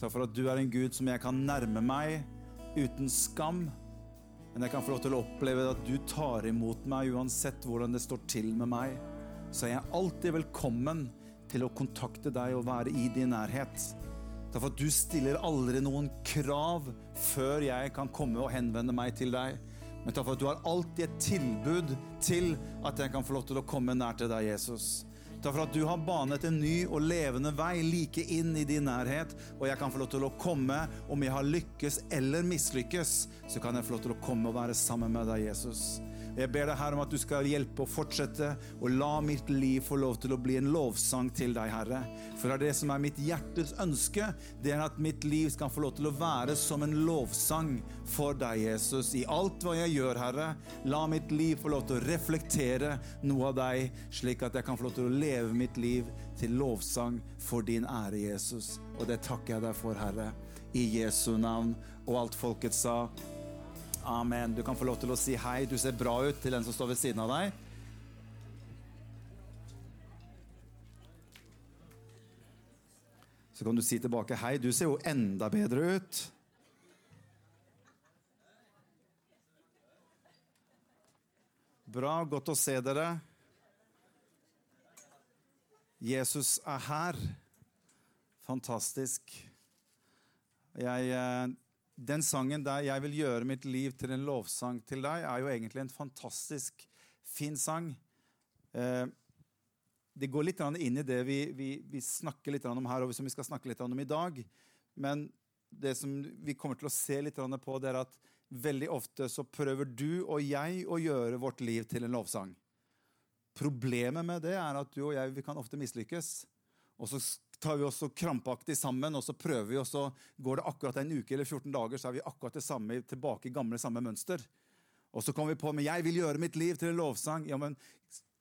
Takk for at du er en Gud som jeg kan nærme meg uten skam. Men jeg kan få lov til å oppleve at du tar imot meg uansett hvordan det står til med meg. Så er jeg alltid velkommen til å kontakte deg og være i din nærhet. Takk for at du stiller aldri noen krav før jeg kan komme og henvende meg til deg. Men takk for at du har alltid et tilbud til at jeg kan få lov til å komme nær til deg, Jesus. Takk for at du har banet en ny og levende vei like inn i din nærhet, og jeg kan få lov til å komme. Om jeg har lykkes eller mislykkes, så kan jeg få lov til å komme og være sammen med deg, Jesus. Jeg ber deg, Herre, om at du skal hjelpe og fortsette og la mitt liv få lov til å bli en lovsang til deg, Herre. For det er det som er mitt hjertes ønske. Det er at mitt liv skal få lov til å være som en lovsang for deg, Jesus. I alt hva jeg gjør, Herre, la mitt liv få lov til å reflektere noe av deg, slik at jeg kan få lov til å leve mitt liv til lovsang for din ære, Jesus. Og det takker jeg deg for, Herre. I Jesu navn. Og alt folket sa. Amen. Du kan få lov til å si hei. Du ser bra ut til den som står ved siden av deg. Så kan du si tilbake hei. Du ser jo enda bedre ut. Bra. Godt å se dere. Jesus er her. Fantastisk. Jeg eh, den sangen der 'Jeg vil gjøre mitt liv til en lovsang til deg', er jo egentlig en fantastisk fin sang. Eh, det går litt inn i det vi, vi, vi snakker litt om her, og som vi skal snakke litt om i dag. Men det som vi kommer til å se litt på, det er at veldig ofte så prøver du og jeg å gjøre vårt liv til en lovsang. Problemet med det er at du og jeg vi kan ofte mislykkes. Og så tar vi oss krampaktig sammen, og så prøver vi, og så går det akkurat en uke eller 14 dager, så er vi akkurat det samme, tilbake i gamle samme mønster. Og så kommer vi på men jeg vil gjøre mitt liv til en lovsang. Ja, men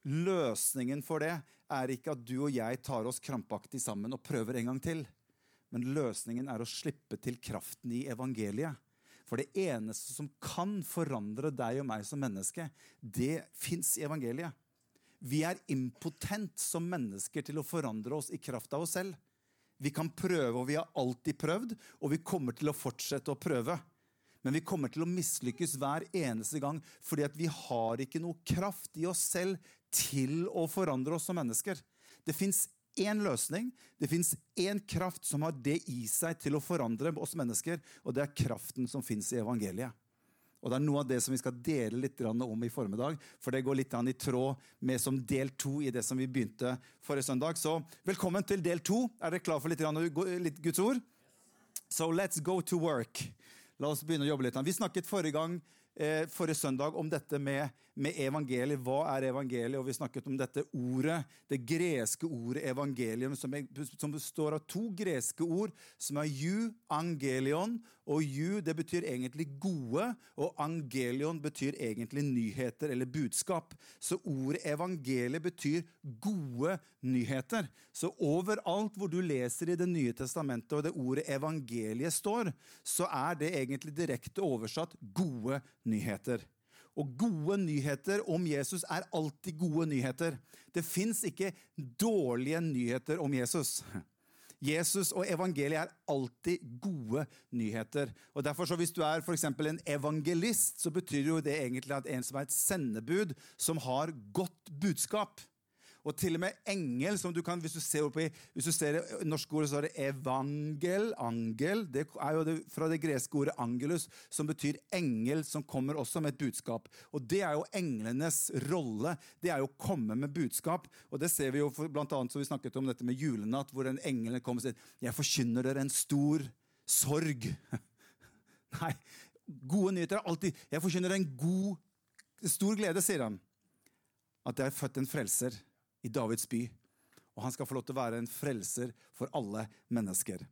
Løsningen for det er ikke at du og jeg tar oss krampaktig sammen og prøver en gang til. Men løsningen er å slippe til kraften i evangeliet. For det eneste som kan forandre deg og meg som menneske, det fins i evangeliet. Vi er impotent som mennesker til å forandre oss i kraft av oss selv. Vi kan prøve, og vi har alltid prøvd, og vi kommer til å fortsette å prøve. Men vi kommer til å mislykkes hver eneste gang fordi at vi har ikke noe kraft i oss selv til å forandre oss som mennesker. Det fins én løsning, det fins én kraft som har det i seg til å forandre oss mennesker, og det er kraften som fins i evangeliet. Og Det er noe av det som vi skal dele litt om i formiddag. For det går litt i tråd med som del to i det som vi begynte forrige søndag. Så velkommen til del to. Er dere klar for litt, litt Guds ord? So let's go to work. La oss begynne å jobbe litt. Vi snakket forrige gang eh, forrige søndag om dette med, med, evangeliet. Hva er evangeliet? Og vi snakket om dette ordet, det greske ordet evangelium, som, som består av to greske ord, som er ju, angelion. Og ju det betyr egentlig gode, og angelion betyr egentlig nyheter eller budskap. Så ordet evangeliet betyr gode nyheter. Så overalt hvor du leser i Det nye testamentet og det ordet evangeliet står, så er det egentlig direkte oversatt gode nyheter. Og gode nyheter om Jesus er alltid gode nyheter. Det fins ikke dårlige nyheter om Jesus. Jesus og evangeliet er alltid gode nyheter. Og derfor så Hvis du er for en evangelist, så betyr jo det egentlig at en som er et sendebud, som har godt budskap. Og til og med engel, som du kan, hvis du ser, oppi, hvis du ser det norske ordet, så er det evangel. Angel. Det er jo det, fra det greske ordet angelus, som betyr engel, som kommer også med et budskap. Og det er jo englenes rolle. Det er jo å komme med budskap. Og det ser vi jo blant annet, som vi snakket om dette med julenatt, hvor en engel kommer og sier 'Jeg forkynner dere en stor sorg'. Nei, gode nyheter er alltid 'Jeg forkynner en god, stor glede', sier han. At det er født en frelser i Davids by. Og han skal få lov til å være en frelser for alle mennesker.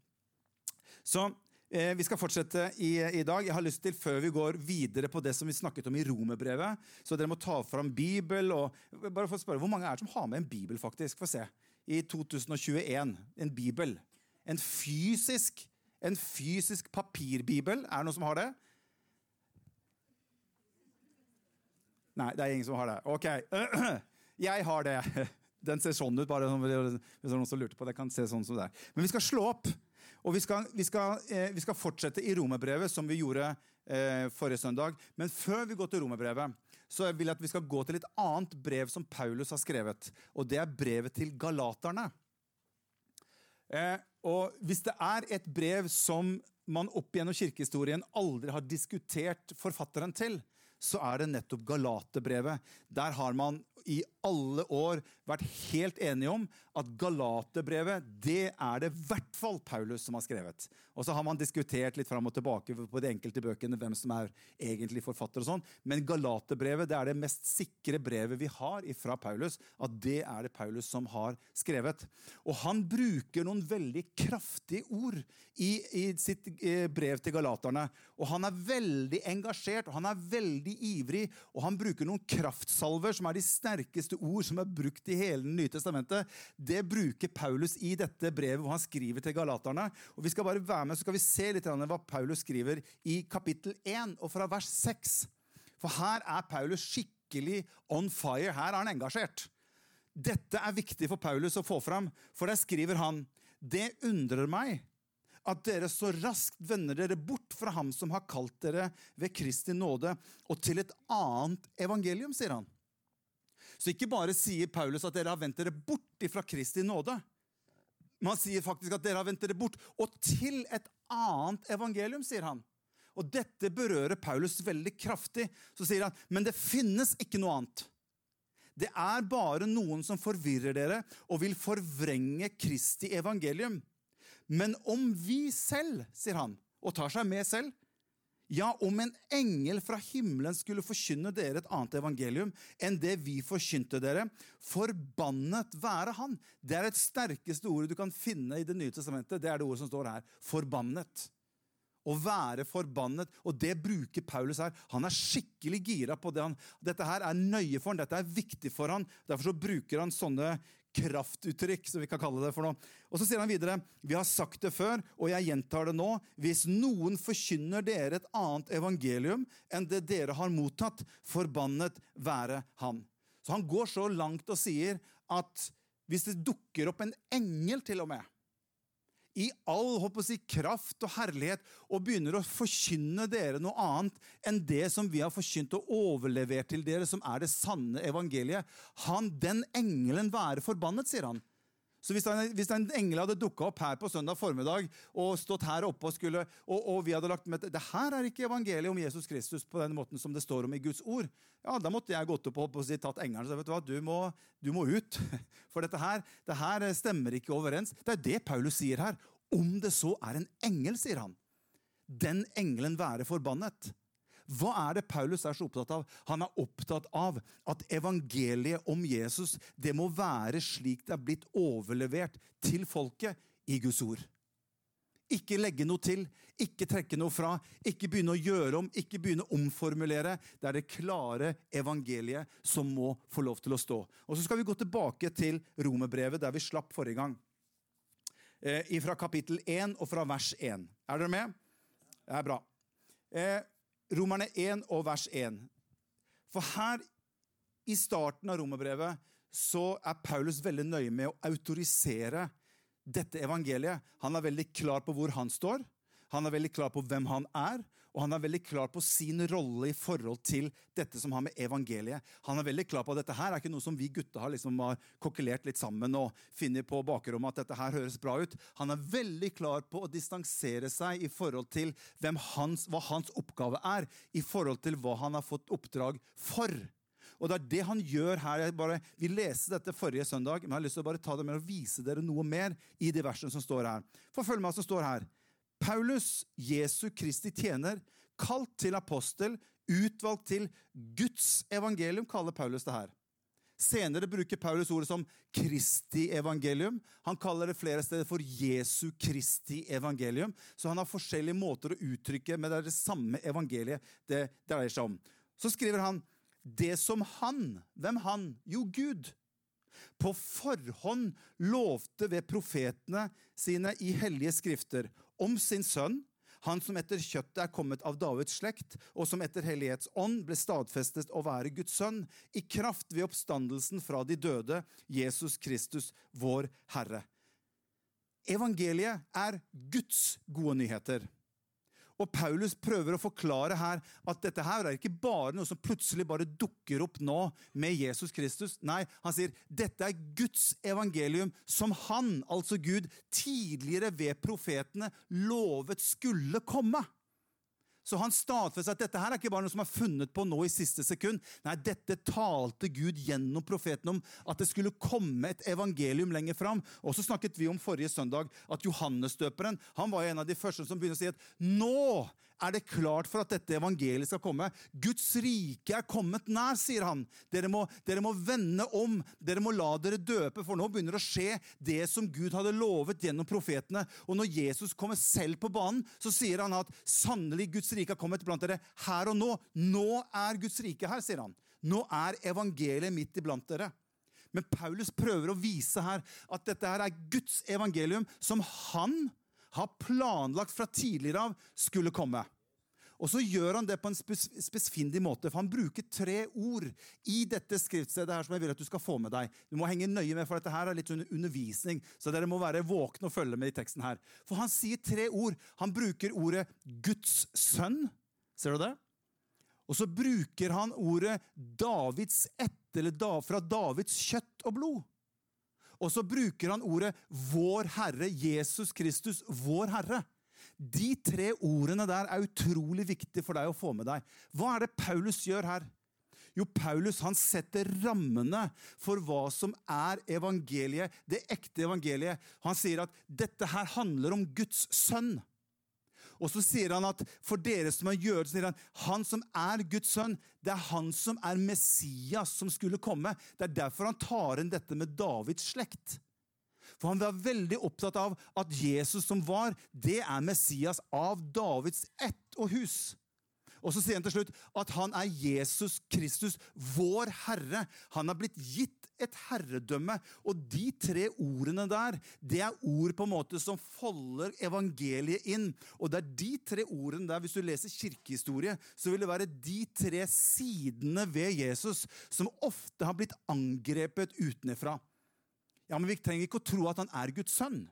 Så eh, Vi skal fortsette i, i, dag. Jeg har lyst til, Før vi går videre på det som vi snakket om i romerbrevet Så dere må ta fram Bibel. og bare for å spørre, Hvor mange er det som har med en bibel? faktisk? Få se. I 2021. En bibel. En fysisk, en fysisk papirbibel. Er det noen som har det? Nei, det er ingen som har det. Ok. Jeg har det. Den ser sånn ut, bare hvis noen som lurte på det. kan se sånn som det er. Men vi skal slå opp. Og vi skal, vi skal, eh, vi skal fortsette i romerbrevet, som vi gjorde eh, forrige søndag. Men før vi går til romerbrevet, så vil jeg at vi skal gå til et annet brev som Paulus har skrevet. Og det er brevet til galaterne. Eh, og hvis det er et brev som man opp gjennom kirkehistorien aldri har diskutert forfatteren til, så er det nettopp Galaterbrevet. Der har man i alle år vært helt enige om at Galaterbrevet det er det i hvert fall Paulus som har skrevet. Og så har man diskutert litt fram og tilbake på de enkelte bøkene hvem som er egentlig forfatter. og sånn. Men Galaterbrevet det er det mest sikre brevet vi har fra Paulus. At det er det Paulus som har skrevet. Og han bruker noen veldig kraftige ord i, i sitt eh, brev til galaterne. Og han er veldig engasjert og han er veldig ivrig. Og han bruker noen kraftsalver som er de sterkeste ord som er brukt i hele Det nye testamentet. Det bruker Paulus i dette brevet hvor han skriver til galaterne. Og vi skal bare være med, så skal vi se litt hva Paulus skriver i kapittel 1 og fra vers 6. For her er Paulus skikkelig on fire. Her er han engasjert. Dette er viktig for Paulus å få fram, for der skriver han Det undrer meg at dere så raskt vender dere bort fra ham som har kalt dere ved Kristi nåde, og til et annet evangelium, sier han. Så ikke bare sier Paulus at dere har vendt dere bort ifra Kristi nåde. Man sier faktisk at dere har vendt dere bort og til et annet evangelium, sier han. Og dette berører Paulus veldig kraftig. Så sier han, men det finnes ikke noe annet. Det er bare noen som forvirrer dere og vil forvrenge Kristi evangelium. Men om vi selv, sier han, og tar seg med selv, ja, om en engel fra himmelen skulle forkynne dere et annet evangelium enn det vi forkynte dere, forbannet være han. Det er et sterkeste ordet du kan finne i Det nye testamentet. Det er det ordet som står her. Forbannet. Å være forbannet. Og det bruker Paulus her. Han er skikkelig gira på det. Han, dette her er nøye for han, dette er viktig for han. Derfor så bruker han sånne kraftuttrykk, som vi kan kalle det for noe. Og så sier han videre, vi har sagt det før, og jeg gjentar det nå, hvis noen forkynner dere et annet evangelium enn det dere har mottatt, forbannet være han. Så han går så langt og sier at hvis det dukker opp en engel til og med, i all si, kraft og herlighet og begynner å forkynne dere noe annet enn det som vi har forkynt og overlevert til dere, som er det sanne evangeliet. Han, Den engelen være forbannet, sier han. Så hvis, en, hvis en engel hadde dukka opp her på søndag formiddag og stått her oppe og, skulle, og, og vi hadde lagt med det her er ikke evangeliet om Jesus Kristus på den måten som det står om i Guds ord, ja, da måtte jeg gått opp og si, tatt engelen og sagt vet du hva, du må, du må ut. For dette her, det her stemmer ikke overens. Det er det Paulus sier her. Om det så er en engel, sier han. Den engelen være forbannet. Hva er det Paulus er så opptatt av? Han er opptatt av at evangeliet om Jesus det må være slik det er blitt overlevert til folket i Guds ord. Ikke legge noe til, ikke trekke noe fra, ikke begynne å gjøre om, ikke begynne å omformulere. Det er det klare evangeliet som må få lov til å stå. Og Så skal vi gå tilbake til romerbrevet, der vi slapp forrige gang. Eh, fra kapittel 1 og fra vers 1. Er dere med? Det er bra. Eh, Romerne 1 og vers 1. For her i starten av romerbrevet så er Paulus veldig nøye med å autorisere dette evangeliet. Han er veldig klar på hvor han står, han er veldig klar på hvem han er, og han er veldig klar på sin rolle i forhold til dette som har med evangeliet. Han er veldig klar på at dette her er ikke noe som vi gutta har, liksom har kokkelert litt sammen og funnet på bakrommet at dette her høres bra ut. Han er veldig klar på å distansere seg i forhold til hans, hva hans oppgave er, i forhold til hva han har fått oppdrag for. Og det er det han gjør her. Bare, vi leste dette forrige søndag, men jeg har lyst til å bare ta det med og vise dere noe mer i de versene som står her. For følg med hva som står her. Paulus, Jesu Kristi tjener, kalt til apostel, utvalgt til Guds evangelium, kaller Paulus det her. Senere bruker Paulus ordet som Kristi evangelium. Han kaller det flere steder for Jesu Kristi evangelium. Så han har forskjellige måter å uttrykke, men det er det samme evangeliet det dreier seg om. Så skriver han det som han Hvem han? Jo, Gud på forhånd lovte ved profetene sine i hellige skrifter om sin sønn, han som etter kjøttet er kommet av Davids slekt, og som etter Hellighets ånd ble stadfestet å være Guds sønn, i kraft ved oppstandelsen fra de døde, Jesus Kristus, vår Herre. Evangeliet er Guds gode nyheter. Og Paulus prøver å forklare her at dette her er ikke bare noe som plutselig bare dukker opp nå med Jesus Kristus. Nei, han sier dette er Guds evangelium som han, altså Gud, tidligere ved profetene lovet skulle komme. Så han stadfester at dette her er ikke bare noe som er funnet på nå i siste sekund. Nei, dette talte Gud gjennom profeten om, at det skulle komme et evangelium lenger fram. Og så snakket vi om forrige søndag at Johannesdøperen han var en av de første som begynte å si at nå er det klart for at dette evangeliet skal komme. Guds rike er kommet nær, sier han. Dere må, dere må vende om. Dere må la dere døpe, for nå begynner det å skje det som Gud hadde lovet gjennom profetene. Og når Jesus kommer selv på banen, så sier han at sannelig Guds rike har kommet blant dere her og nå. Nå er Guds rike her, sier han. Nå er evangeliet midt iblant dere. Men Paulus prøver å vise her at dette her er Guds evangelium som han har planlagt fra tidligere av skulle komme. Og så gjør han det på en spesfindig måte, for han bruker tre ord i dette skriftstedet her som jeg vil at du skal få med deg. Du må henge nøye med, for dette her er litt undervisning, så dere må være våkne og følge med i teksten her. For han sier tre ord. Han bruker ordet Guds sønn. Ser du det? Og så bruker han ordet Davids ett, eller fra Davids kjøtt og blod. Og så bruker han ordet Vår Herre, Jesus Kristus, vår Herre. De tre ordene der er utrolig viktige for deg å få med deg. Hva er det Paulus gjør her? Jo, Paulus han setter rammene for hva som er evangeliet, det ekte evangeliet. Han sier at dette her handler om Guds sønn. Og så sier han at for dere som er jøder, sier han han som er Guds sønn, det er han som er Messias som skulle komme. Det er derfor han tar inn dette med Davids slekt. For han var veldig opptatt av at Jesus som var, det er Messias av Davids ett og hus. Og så sier han til slutt at han er Jesus Kristus, vår Herre. Han har blitt gitt et herredømme. Og de tre ordene der, det er ord på en måte som folder evangeliet inn. Og det er de tre ordene der, hvis du leser kirkehistorie, så vil det være de tre sidene ved Jesus som ofte har blitt angrepet utenfra. Ja, men Vi trenger ikke å tro at han er Guds sønn.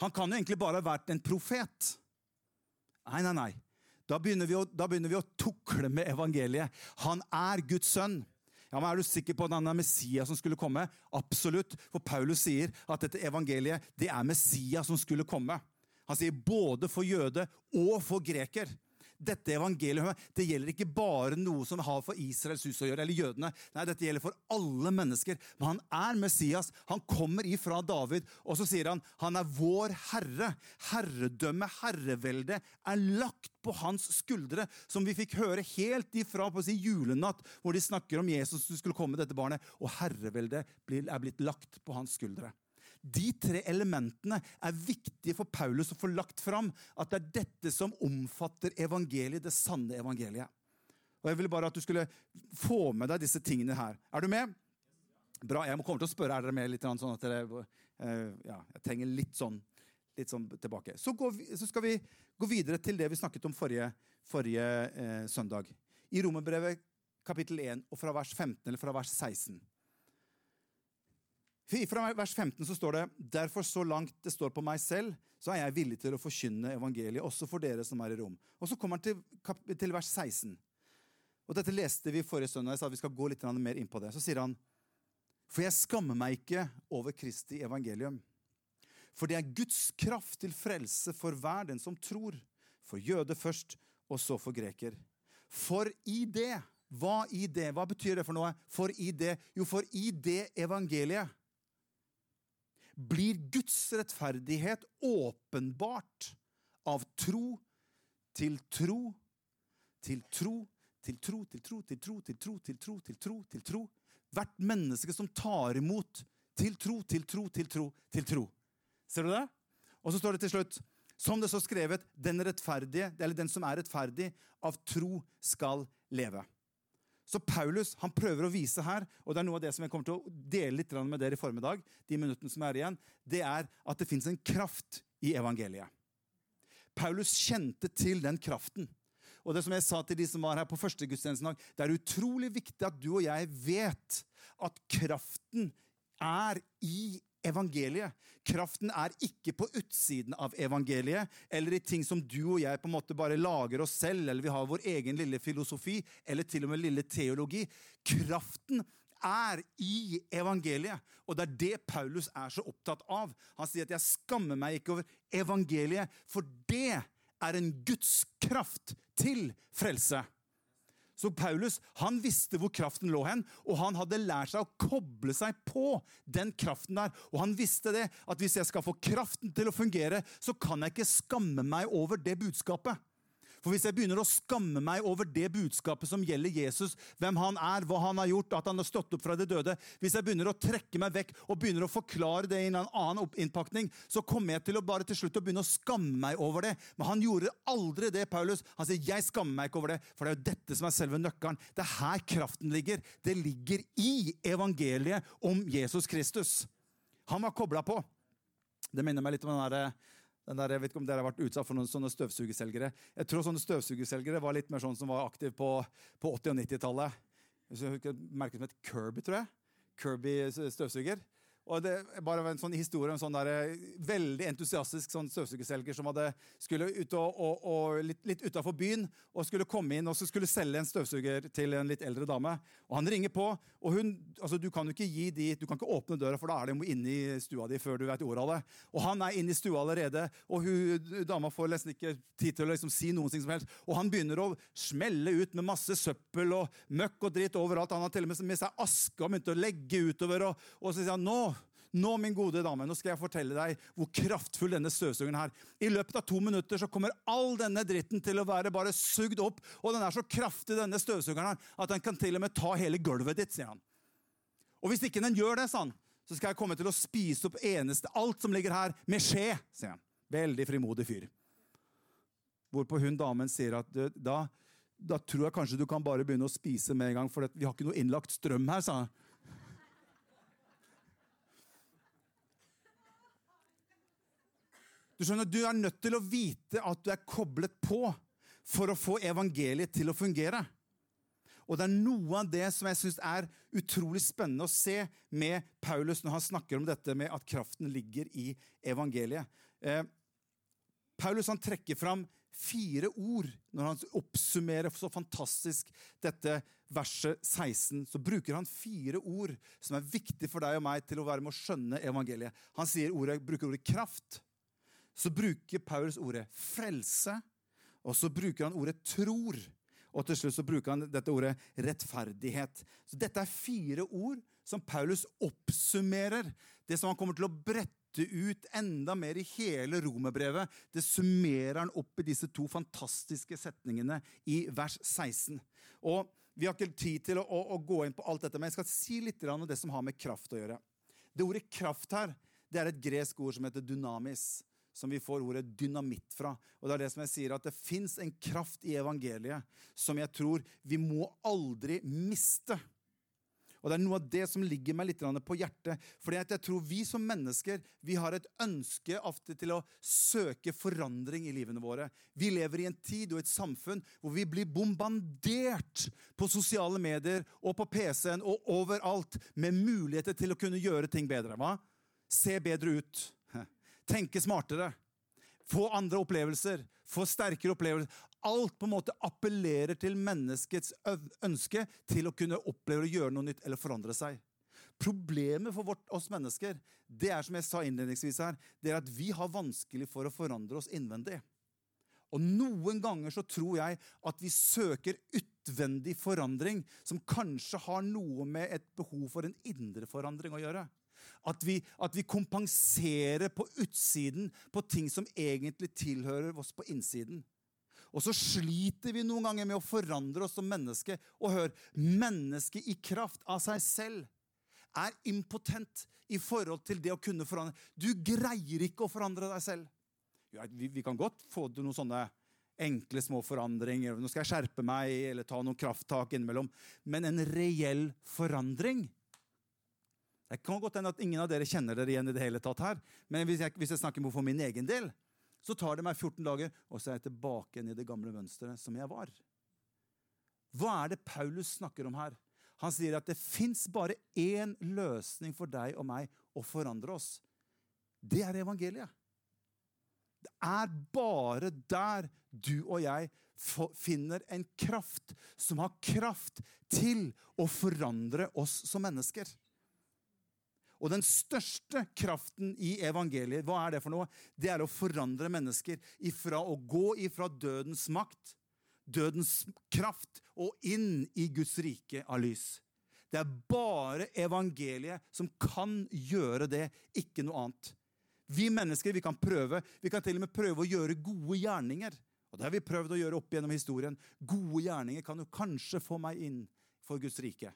Han kan jo egentlig bare ha vært en profet. Nei, nei, nei. Da begynner, vi å, da begynner vi å tukle med evangeliet. Han er Guds sønn. Ja, men Er du sikker på at han er Messias som skulle komme? Absolutt. For Paulus sier at dette evangeliet det er Messias som skulle komme. Han sier både for jøde og for greker dette evangeliet det gjelder ikke bare noe som har for Israels hus å gjøre, eller jødene. Nei, dette gjelder for alle mennesker. Men han er Messias. Han kommer ifra David, og så sier han han er vår herre. Herredømme, herrevelde, er lagt på hans skuldre, som vi fikk høre helt ifra på si julenatt, hvor de snakker om Jesus som skulle komme, dette barnet, og herreveldet er blitt lagt på hans skuldre. De tre elementene er viktige for Paulus å få lagt fram. At det er dette som omfatter evangeliet, det sanne evangeliet. Og Jeg ville bare at du skulle få med deg disse tingene her. Er du med? Bra. Jeg må komme til å spørre er dere med litt sånn at dere uh, ja, Jeg trenger litt sånn, litt sånn tilbake. Så, vi, så, skal vi gå videre til det vi snakket om forrige, forrige eh, søndag. I Romerbrevet kapittel 1 og fra vers 15 eller fra vers 16. Fra vers 15 så står det derfor så langt det står på meg selv, så er jeg villig til å forkynne evangeliet, også for dere som er i Rom. Og Så kommer han til, til vers 16. Og Dette leste vi forrige søndag. Jeg sa vi skal gå litt mer inn på det. Så sier han For jeg skammer meg ikke over Kristi evangelium. For det er Guds kraft til frelse for hver den som tror. For jøde først, og så for greker. For i det Hva i det? Hva betyr det for noe? For i det? Jo, for i det evangeliet blir Guds rettferdighet åpenbart av tro til tro til tro til tro til tro til tro til tro til tro til tro til tro. Hvert menneske som tar imot til tro, til tro, til tro, til tro. Ser du det? Og så står det til slutt, som det så skrevet, den eller den som er rettferdig, av tro skal leve. Så Paulus han prøver å vise her, og det er noe av det som jeg kommer til å dele litt med dere i formiddag, de minuttene som er igjen, det er at det fins en kraft i evangeliet. Paulus kjente til den kraften. Og det som jeg sa til de som var her på første gudstjenesten det er utrolig viktig at du og jeg vet at kraften er i evangeliet. Kraften er ikke på utsiden av evangeliet, eller i ting som du og jeg på en måte bare lager oss selv, eller vi har vår egen lille filosofi, eller til og med lille teologi. Kraften er i evangeliet. Og det er det Paulus er så opptatt av. Han sier at 'jeg skammer meg ikke over evangeliet', for det er en Guds kraft til frelse. Så Paulus han visste hvor kraften lå hen, og han hadde lært seg å koble seg på den kraften der. Og han visste det, at hvis jeg skal få kraften til å fungere, så kan jeg ikke skamme meg over det budskapet. For hvis jeg begynner å skamme meg over det budskapet som gjelder Jesus, hvem han er, hva han har gjort, at han har stått opp fra de døde Hvis jeg begynner å trekke meg vekk og begynner å forklare det i en annen innpakning, så kommer jeg til å bare til slutt å begynne å skamme meg over det. Men han gjorde aldri det, Paulus. Han sier 'jeg skammer meg ikke over det', for det er jo dette som er selve nøkkelen. Det er her kraften ligger. Det ligger i evangeliet om Jesus Kristus. Han var kobla på. Det minner meg litt om den derre der, jeg vet ikke om dere har vært utsatt for noen sånne støvsugerselgere. Jeg tror sånne støvsugerselgere var litt mer sånn som var aktive på, på 80- og 90-tallet. Merket som et Kirby, tror jeg. Kirby støvsuger. Og det bare en sånn historie om en sånn der, eh, veldig entusiastisk sånn støvsugerselger som hadde, skulle ut og, og, og litt, litt utafor byen og skulle komme inn og skulle selge en støvsuger til en litt eldre dame. Og Han ringer på, og hun, altså du kan jo ikke gi de, du kan ikke åpne døra, for da er de inne i stua di før du vet ordet av det. Og han er inne i stua allerede, og hun, dama får nesten ikke tid til å liksom si ting som helst. Og han begynner å smelle ut med masse søppel og møkk og dritt overalt. Han har til og med med seg aske og begynt å legge utover. Og, og så sier han nå nå, min gode dame, nå skal jeg fortelle deg hvor kraftfull denne støvsugeren er. I løpet av to minutter så kommer all denne dritten til å være bare sugd opp. Og den er så kraftig, denne støvsugeren her, at den kan til og med ta hele gulvet ditt, sier han. Og hvis ikke den gjør det, sa han, så skal jeg komme til å spise opp eneste, alt som ligger her, med skje, sier han. Veldig frimodig fyr. Hvorpå hun damen sier at da, da tror jeg kanskje du kan bare begynne å spise med en gang, for vi har ikke noe innlagt strøm her, sa han. Du skjønner, du er nødt til å vite at du er koblet på for å få evangeliet til å fungere. Og det er noe av det som jeg syns er utrolig spennende å se med Paulus når han snakker om dette med at kraften ligger i evangeliet. Eh, Paulus han trekker fram fire ord når han oppsummerer så fantastisk dette verset 16. Så bruker han fire ord som er viktige for deg og meg til å være med å skjønne evangeliet. Han ordet, bruker ordet kraft så bruker Paulus ordet frelse, og så bruker han ordet tror. Og til slutt så bruker han dette ordet rettferdighet. Så Dette er fire ord som Paulus oppsummerer det som han kommer til å brette ut enda mer i hele romerbrevet. Det summerer han opp i disse to fantastiske setningene i vers 16. Og Vi har ikke tid til å, å, å gå inn på alt dette, men jeg skal si litt om det som har med kraft å gjøre. Det ordet kraft her det er et gresk ord som heter dynamis som vi får ordet dynamitt fra. Og Det er det som jeg sier, at det fins en kraft i evangeliet som jeg tror vi må aldri miste. Og Det er noe av det som ligger meg litt på hjertet. Fordi jeg tror vi som mennesker vi har et ønske ofte til å søke forandring i livene våre. Vi lever i en tid og et samfunn hvor vi blir bombardert på sosiale medier og på PC-en og overalt med muligheter til å kunne gjøre ting bedre. Hva? Se bedre ut tenke smartere, få andre opplevelser, få sterkere opplevelser. Alt på en måte appellerer til menneskets ønske til å kunne oppleve å gjøre noe nytt eller forandre seg. Problemet for vårt, oss mennesker det er som jeg sa innledningsvis her, det er at vi har vanskelig for å forandre oss innvendig. Og Noen ganger så tror jeg at vi søker utvendig forandring som kanskje har noe med et behov for en indre forandring å gjøre. At vi, at vi, kompenserer på utsiden på ting som egentlig tilhører oss på innsiden. Og så sliter vi noen ganger med å forandre oss som menneske. Og hør, mennesket i kraft av seg selv er impotent i forhold til det å kunne forandre. Du greier ikke å forandre deg selv. Ja, vi, vi, kan godt få noen sånne enkle, små forandringer. Nå skal jeg skjerpe meg eller ta noen krafttak innimellom. Men en reell forandring det kan godt hende at ingen av dere kjenner dere igjen i det hele tatt her. Men hvis jeg, hvis jeg snakker for min egen del, så tar det meg 14 dager, og så er jeg tilbake igjen i det gamle mønsteret som jeg var. Hva er det Paulus snakker om her? Han sier at det fins bare én løsning for deg og meg å forandre oss, det er evangeliet. Det er bare der du og jeg finner en kraft som har kraft til å forandre oss som mennesker. Og den største kraften i evangeliet, hva er det for noe? Det er å forandre mennesker ifra å gå ifra dødens makt, dødens kraft, og inn i Guds rike av lys. Det er bare evangeliet som kan gjøre det, ikke noe annet. Vi mennesker vi kan prøve, vi kan til og med prøve å gjøre gode gjerninger. Og Det har vi prøvd å gjøre opp gjennom historien. Gode gjerninger kan jo kanskje få meg inn for Guds rike.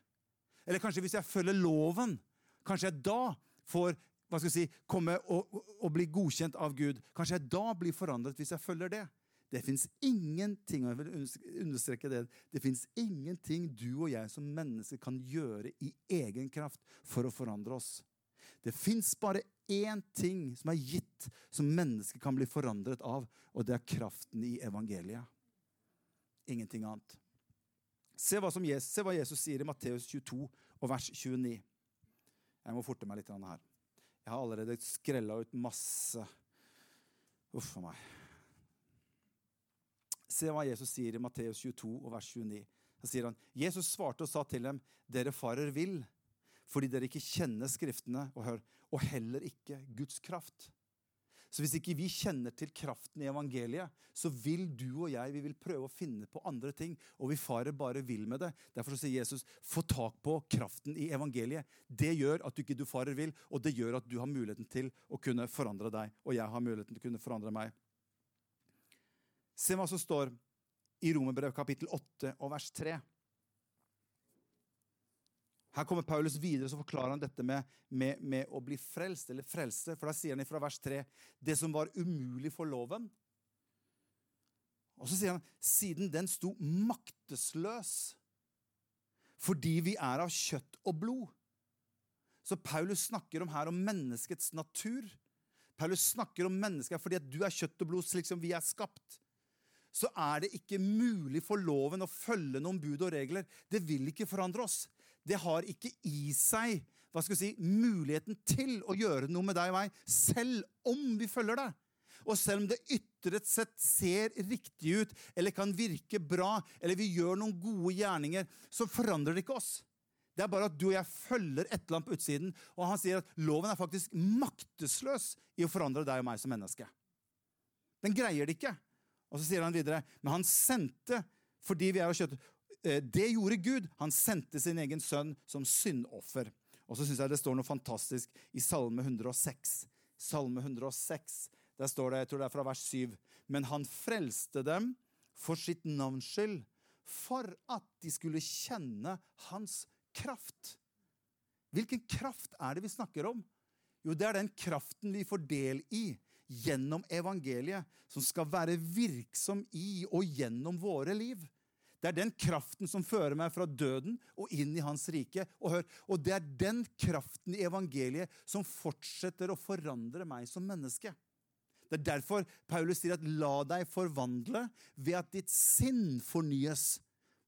Eller kanskje hvis jeg følger loven, Kanskje jeg da får hva skal jeg si, komme og, og, bli godkjent av Gud. Kanskje jeg da blir forandret hvis jeg følger det. Det fins ingenting og jeg vil understreke det, det finnes ingenting du og jeg som mennesker kan gjøre i egen kraft for å forandre oss. Det fins bare én ting som er gitt, som mennesker kan bli forandret av, og det er kraften i evangeliet. Ingenting annet. Se hva, Jesus, se hva Jesus sier i Matteus 22 og vers 29. Jeg må forte meg litt her. Jeg har allerede skrella ut masse Uff a meg. Se hva Jesus sier i Matteus 22, vers 29. Da sier han, Jesus svarte og sa til dem, dere farer vill, fordi dere ikke kjenner Skriftene og, hør, og heller ikke Guds kraft. Så hvis ikke vi kjenner til kraften i evangeliet, så vil du og jeg vi vil prøve å finne på andre ting, og vi farer bare vill med det. Derfor sier Jesus få tak på kraften i evangeliet. Det gjør at du ikke du farer vill, og det gjør at du har muligheten til å kunne forandre deg, og jeg har muligheten til å kunne forandre meg. Se hva som står i Romerbrev kapittel 8 og vers 3. Her kommer Paulus videre så forklarer han dette med, med, med, å bli frelst, eller frelse. For da sier han fra vers 3 det som var umulig for loven. Og så sier han siden den sto maktesløs fordi vi er av kjøtt og blod. Så Paulus snakker om her om menneskets natur. Paulus snakker om mennesker fordi at du er kjøtt og blod slik som vi er skapt. Så er det ikke mulig for loven å følge noen bud og regler. Det vil ikke forandre oss det har ikke i seg hva skal si, muligheten til å gjøre noe med deg og meg, selv om vi følger deg. Og selv om det ytre sett ser riktig ut, eller kan virke bra, eller vi gjør noen gode gjerninger, så forandrer det ikke oss. Det er bare at du og jeg følger et eller annet på utsiden, og han sier at loven er faktisk maktesløs i å forandre deg og meg som menneske. Den greier det ikke. Og så sier han videre, men han sendte fordi vi er av kjøttet, det gjorde Gud. Han sendte sin egen sønn som syndoffer. Og så syns jeg det står noe fantastisk i Salme 106. Salme 106, Der står det, jeg tror det er fra vers 7, men han frelste dem for sitt navns skyld, for at de skulle kjenne hans kraft. Hvilken kraft er det vi snakker om? Jo, det er den kraften vi får del i gjennom evangeliet, som skal være virksom i og gjennom våre liv. Det er den kraften som fører meg fra døden og inn i hans rike. Og, hør, og det er den kraften i evangeliet som fortsetter å forandre meg som menneske. Det er derfor Paulus sier at 'la deg forvandle ved at ditt sinn fornyes'.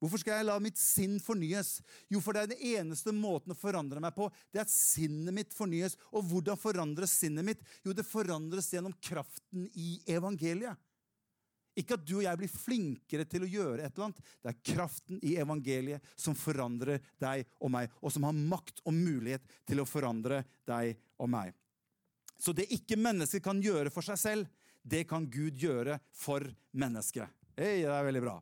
Hvorfor skal jeg la mitt sinn fornyes? Jo, for det er den eneste måten å forandre meg på. Det er at sinnet mitt fornyes. Og hvordan forandres sinnet mitt? Jo, det forandres gjennom kraften i evangeliet. Ikke at du og jeg blir flinkere til å gjøre et eller annet. Det er kraften i evangeliet som forandrer deg og meg, og som har makt og mulighet til å forandre deg og meg. Så det ikke mennesket kan gjøre for seg selv, det kan Gud gjøre for mennesket. Hey, det er veldig bra.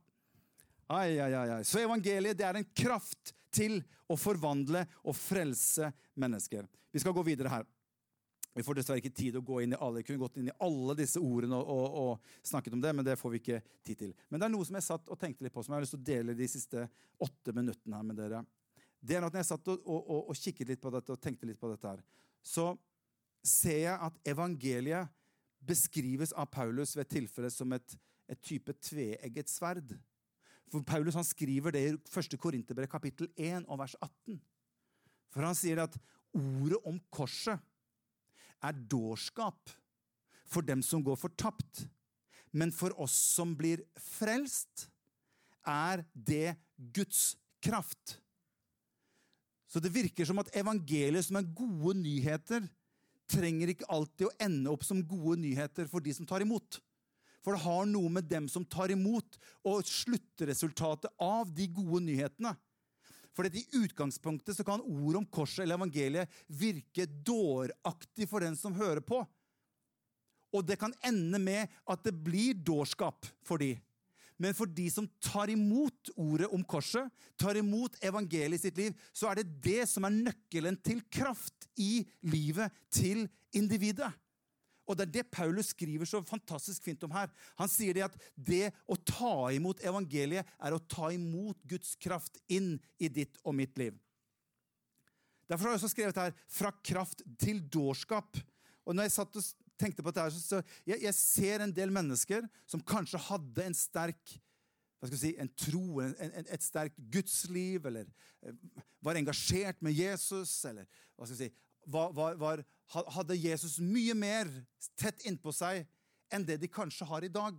Ai, ai, ai. Så evangeliet det er en kraft til å forvandle og frelse mennesker. Vi skal gå videre her. Vi får dessverre ikke tid å gå inn i alle. Kunne gått inn i alle disse ordene og, og, og, snakket om det, men det får vi ikke tid til. Men det er noe som jeg satt og tenkte litt på, som jeg har lyst til å dele de siste åtte minuttene her med dere. Det er at Når jeg satt og, og, kikket litt på dette og tenkte litt på dette, her, så ser jeg at evangeliet beskrives av Paulus ved tilfelle som et, et type tveegget sverd. For Paulus han skriver det i 1. Korinterbrev kapittel 1 og vers 18. For han sier at ordet om korset er dårskap for dem som går fortapt. Men for oss som blir frelst, er det Guds kraft. Så det virker som at evangeliet, som er gode nyheter, trenger ikke alltid å ende opp som gode nyheter for de som tar imot. For det har noe med dem som tar imot, og sluttresultatet av de gode nyhetene. For i utgangspunktet så kan ord om korset eller evangeliet virke dåraktig for den som hører på. Og det kan ende med at det blir dårskap for de. Men for de som tar imot ordet om korset, tar imot evangeliet i sitt liv, så er det det som er nøkkelen til kraft i livet til individet. Og Det er det Paulus skriver så fantastisk fint om her. Han sier det at det å ta imot evangeliet er å ta imot Guds kraft inn i ditt og mitt liv. Derfor har jeg også skrevet her 'fra kraft til dårskap'. Og når jeg satt og tenkte på dette, så jeg, jeg ser en del mennesker som kanskje hadde en sterk hva skal jeg si, en tro, en, en, et sterkt gudsliv, eller eh, var engasjert med Jesus, eller hva skal jeg si, var, var, var, hadde Jesus mye mer tett innpå seg enn det de kanskje har i dag.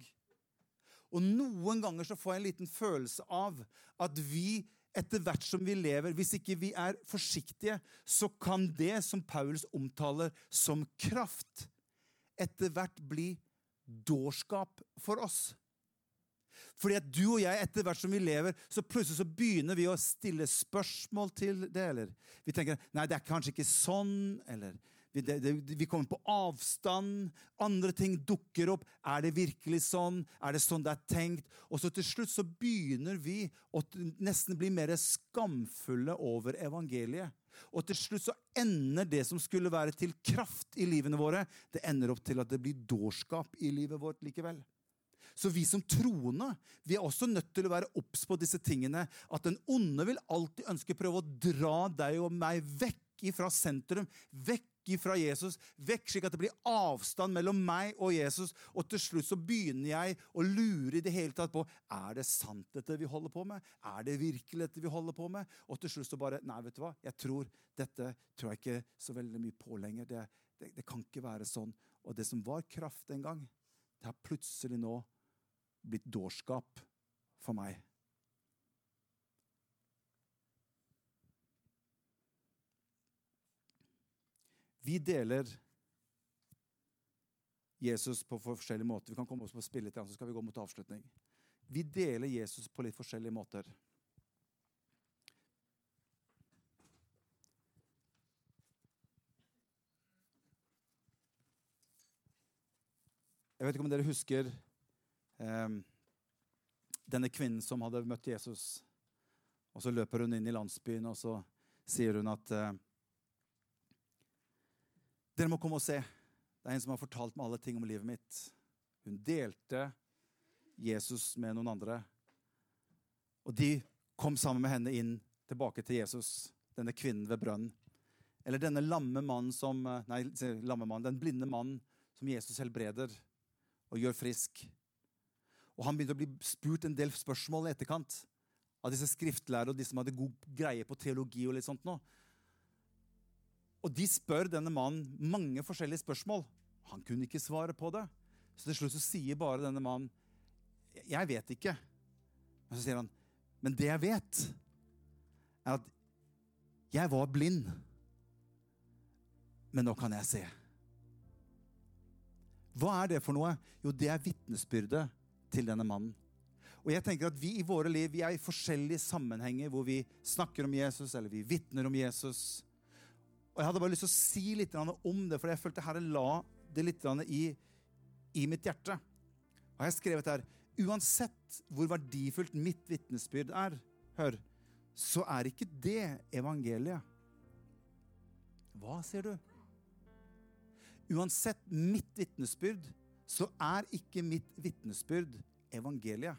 Og noen ganger så får jeg en liten følelse av at vi etter hvert som vi lever, hvis ikke vi er forsiktige, så kan det som Paulus omtaler som kraft, etter hvert bli dårskap for oss. Fordi at du og jeg, etter hvert som vi lever, så plutselig så begynner vi å stille spørsmål til det. Eller vi tenker nei, det er kanskje ikke sånn. Eller vi, det, det, vi kommer på avstand. Andre ting dukker opp. Er det virkelig sånn? Er det sånn det er tenkt? Og så til slutt så begynner vi å nesten bli mer skamfulle over evangeliet. Og til slutt så ender det som skulle være til kraft i livene våre, det ender opp til at det blir dårskap i livet vårt likevel. Så vi som troende vi er også nødt til å være obs på disse tingene. At den onde vil alltid ønske å prøve å dra deg og meg vekk fra sentrum, vekk fra Jesus, vekk slik at det blir avstand mellom meg og Jesus. Og til slutt så begynner jeg å lure i det hele tatt på er det sant dette vi holder på med. Er det virkelig dette vi holder på med? Og til slutt så bare Nei, vet du hva, jeg tror dette tror jeg ikke så veldig mye på lenger. Det, det, det kan ikke være sånn. Og det som var kraft en gang, det har plutselig nå blitt dårskap for meg. Vi deler Jesus på forskjellige måter. Vi kan komme oss på spillet, så skal vi gå mot avslutning. Vi deler Jesus på litt forskjellige måter. Jeg vet ikke om dere husker Ehm, denne kvinnen som hadde møtt Jesus. Og så løper hun inn i landsbyen, og så sier hun at eh, Dere må komme og se. Det er en som har fortalt meg alle ting om livet mitt. Hun delte Jesus med noen andre. Og de kom sammen med henne inn tilbake til Jesus, denne kvinnen ved brønnen. Eller denne lamme mannen som, eh, nei, lamme mannen, den blinde mannen som Jesus helbreder og gjør frisk. Og han begynte å bli spurt en del spørsmål i etterkant av disse skriftlærere og de som hadde god greie på teologi. Og litt sånt nå. Og de spør denne mannen mange forskjellige spørsmål. Han kunne ikke svare på det. Så til slutt så sier bare denne mannen, 'Jeg vet ikke'. Men så sier han, 'Men det jeg vet, er at jeg var blind, men nå kan jeg se'. Hva er det for noe? Jo, det er vitnesbyrdet til denne mannen. Og jeg tenker at Vi i våre liv vi er i forskjellige sammenhenger hvor vi snakker om Jesus eller vi vitner om Jesus. Og Jeg hadde bare lyst til å si litt om det, for jeg følte Herre la det litt i, i mitt hjerte. Og Jeg har skrevet her uansett hvor verdifullt mitt vitnesbyrd er, hør, så er ikke det evangeliet. Hva sier du? Uansett mitt vitnesbyrd så er ikke mitt vitnesbyrd evangeliet.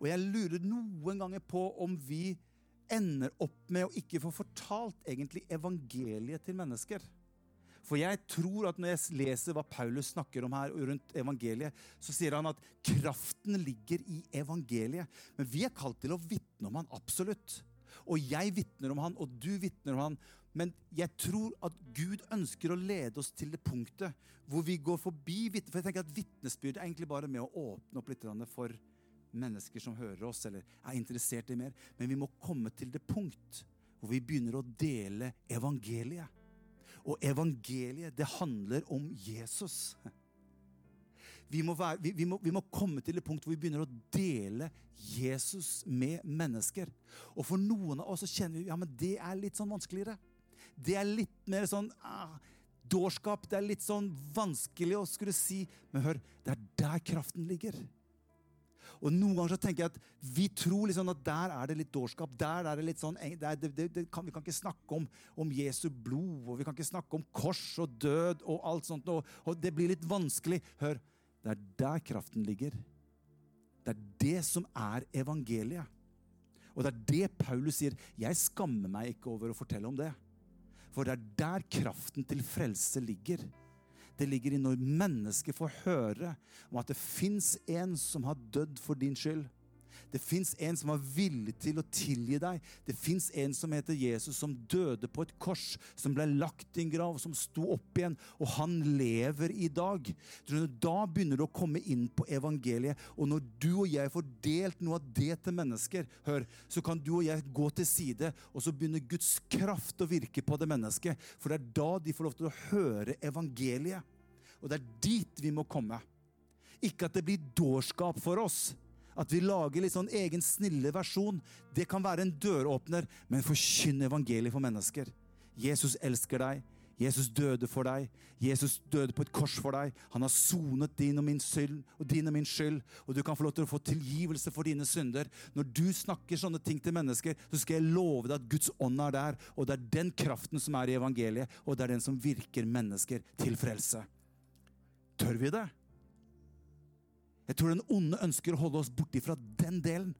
Og jeg lurer noen ganger på om vi ender opp med å ikke få fortalt egentlig evangeliet til mennesker. For jeg tror at når jeg leser hva Paulus snakker om her rundt evangeliet, så sier han at kraften ligger i evangeliet. Men vi er kalt til å vitne om han, absolutt. Og jeg vitner om han, og du vitner om han. Men jeg tror at Gud ønsker å lede oss til det punktet hvor vi går forbi For jeg tenker at vitnesbyrdet er egentlig bare med å åpne opp litt for mennesker som hører oss eller er interessert i mer. Men vi må komme til det punkt hvor vi begynner å dele evangeliet. Og evangeliet, det handler om Jesus. Vi må, være, vi, vi, må, vi må, komme til et punkt hvor vi begynner å dele Jesus med mennesker. Og for noen av oss så kjenner vi ja, men det er litt sånn vanskeligere. Det er litt mer sånn ah, dårskap. Det er litt sånn vanskelig å skulle si Men hør, det er der kraften ligger. Og noen ganger så tenker jeg at vi tror liksom at der er det litt dårskap. Der er det litt sånn, det, det, det kan, Vi kan ikke snakke om, om, Jesu blod, og vi kan ikke snakke om kors og død og alt sånt. Og, og det blir litt vanskelig. Hør, det er der kraften ligger. Det er det som er evangeliet. Og det er det Paulus sier. Jeg skammer meg ikke over å fortelle om det. For det er der kraften til frelse ligger. Det ligger i når mennesker får høre om at det fins en som har dødd for din skyld. Det fins en som var villig til å tilgi deg. Det fins en som heter Jesus, som døde på et kors, som ble lagt i en grav, som sto opp igjen, og han lever i dag. Da begynner du å komme inn på evangeliet. Og når du og jeg får delt noe av det til mennesker, hør, så kan du og jeg gå til side, og så begynner Guds kraft å virke på det mennesket. For det er da de får lov til å høre evangeliet. Og det er dit vi må komme. Ikke at det blir dårskap for oss, at vi lager litt sånn egen snille versjon, det kan være en døråpner, men forkynn evangeliet for mennesker. Jesus elsker deg. Jesus døde for deg. Jesus døde på et kors for deg. Han har sonet din og min skyld, og din og min skyld, og du kan få lov til å få tilgivelse for dine synder. Når du snakker sånne ting til mennesker, så skal jeg love deg at Guds ånd er der, og det er den kraften som er i evangeliet, og det er den som virker mennesker til frelse. Tør vi det? Jeg tror den onde ønsker å holde oss borti fra den delen.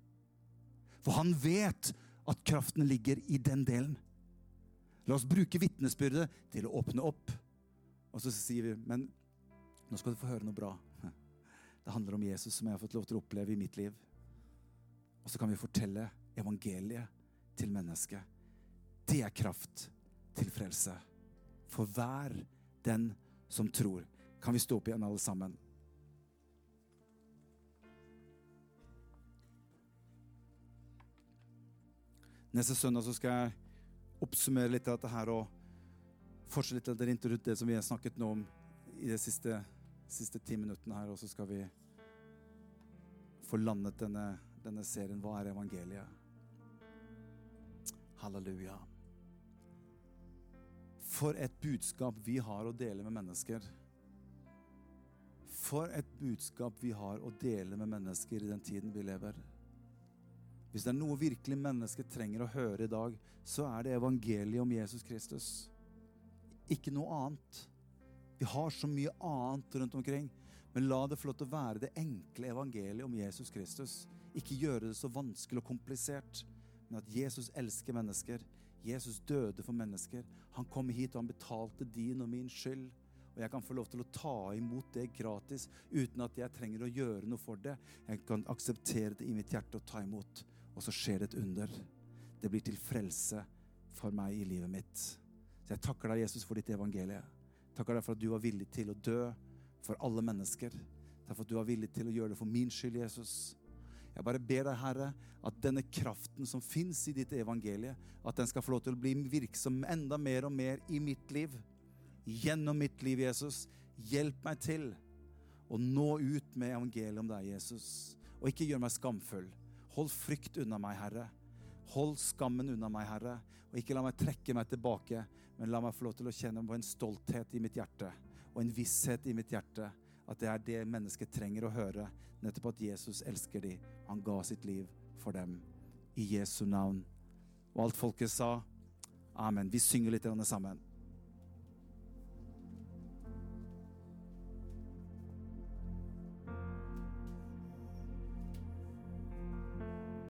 For han vet at kraften ligger i den delen. La oss bruke vitnesbyrdet til å åpne opp. Og så sier vi, men nå skal du få høre noe bra. Det handler om Jesus, som jeg har fått lov til å oppleve i mitt liv. Og så kan vi fortelle evangeliet til mennesket. Det er kraft til frelse. For hver den som tror. Kan vi stå opp igjen, alle sammen? Neste søndag så skal jeg oppsummere litt av dette her og fortsette litt rundt det som vi har snakket nå om i de siste, siste ti minuttene her. Og så skal vi få landet denne, denne serien Hva er evangeliet? Halleluja. For et budskap vi har å dele med mennesker. For et budskap vi har å dele med mennesker i den tiden vi lever. Hvis det er noe virkelig mennesket trenger å høre i dag, så er det evangeliet om Jesus Kristus. Ikke noe annet. Vi har så mye annet rundt omkring. Men la det få lov til å være det enkle evangeliet om Jesus Kristus. Ikke gjøre det så vanskelig og komplisert, men at Jesus elsker mennesker. Jesus døde for mennesker. Han kom hit og han betalte din og min skyld. Og jeg kan få lov til å ta imot det gratis uten at jeg trenger å gjøre noe for det. Jeg kan akseptere det i mitt hjerte og ta imot og så skjer det et under. Det blir til frelse for meg i livet mitt. Så jeg takker deg, Jesus, for ditt evangelie. Takker deg for at du var villig til å dø for alle mennesker. Takk for at du var villig til å gjøre det for min skyld, Jesus. Jeg bare ber deg, Herre, at denne kraften som fins i ditt evangelie, at den skal få lov til å bli virksom enda mer og mer i mitt liv. Gjennom mitt liv, Jesus. Hjelp meg til å nå ut med evangeliet om deg, Jesus. Og ikke gjør meg skamfull. Hold frykt unna meg, Herre. Hold skammen unna meg, Herre. Og ikke la meg trekke meg tilbake, men la meg få lov til å kjenne på en stolthet i mitt hjerte og en visshet i mitt hjerte at det er det mennesket trenger å høre. Nettopp at Jesus elsker dem. Han ga sitt liv for dem. I Jesu navn. Og alt folket sa amen. Vi synger litt sammen.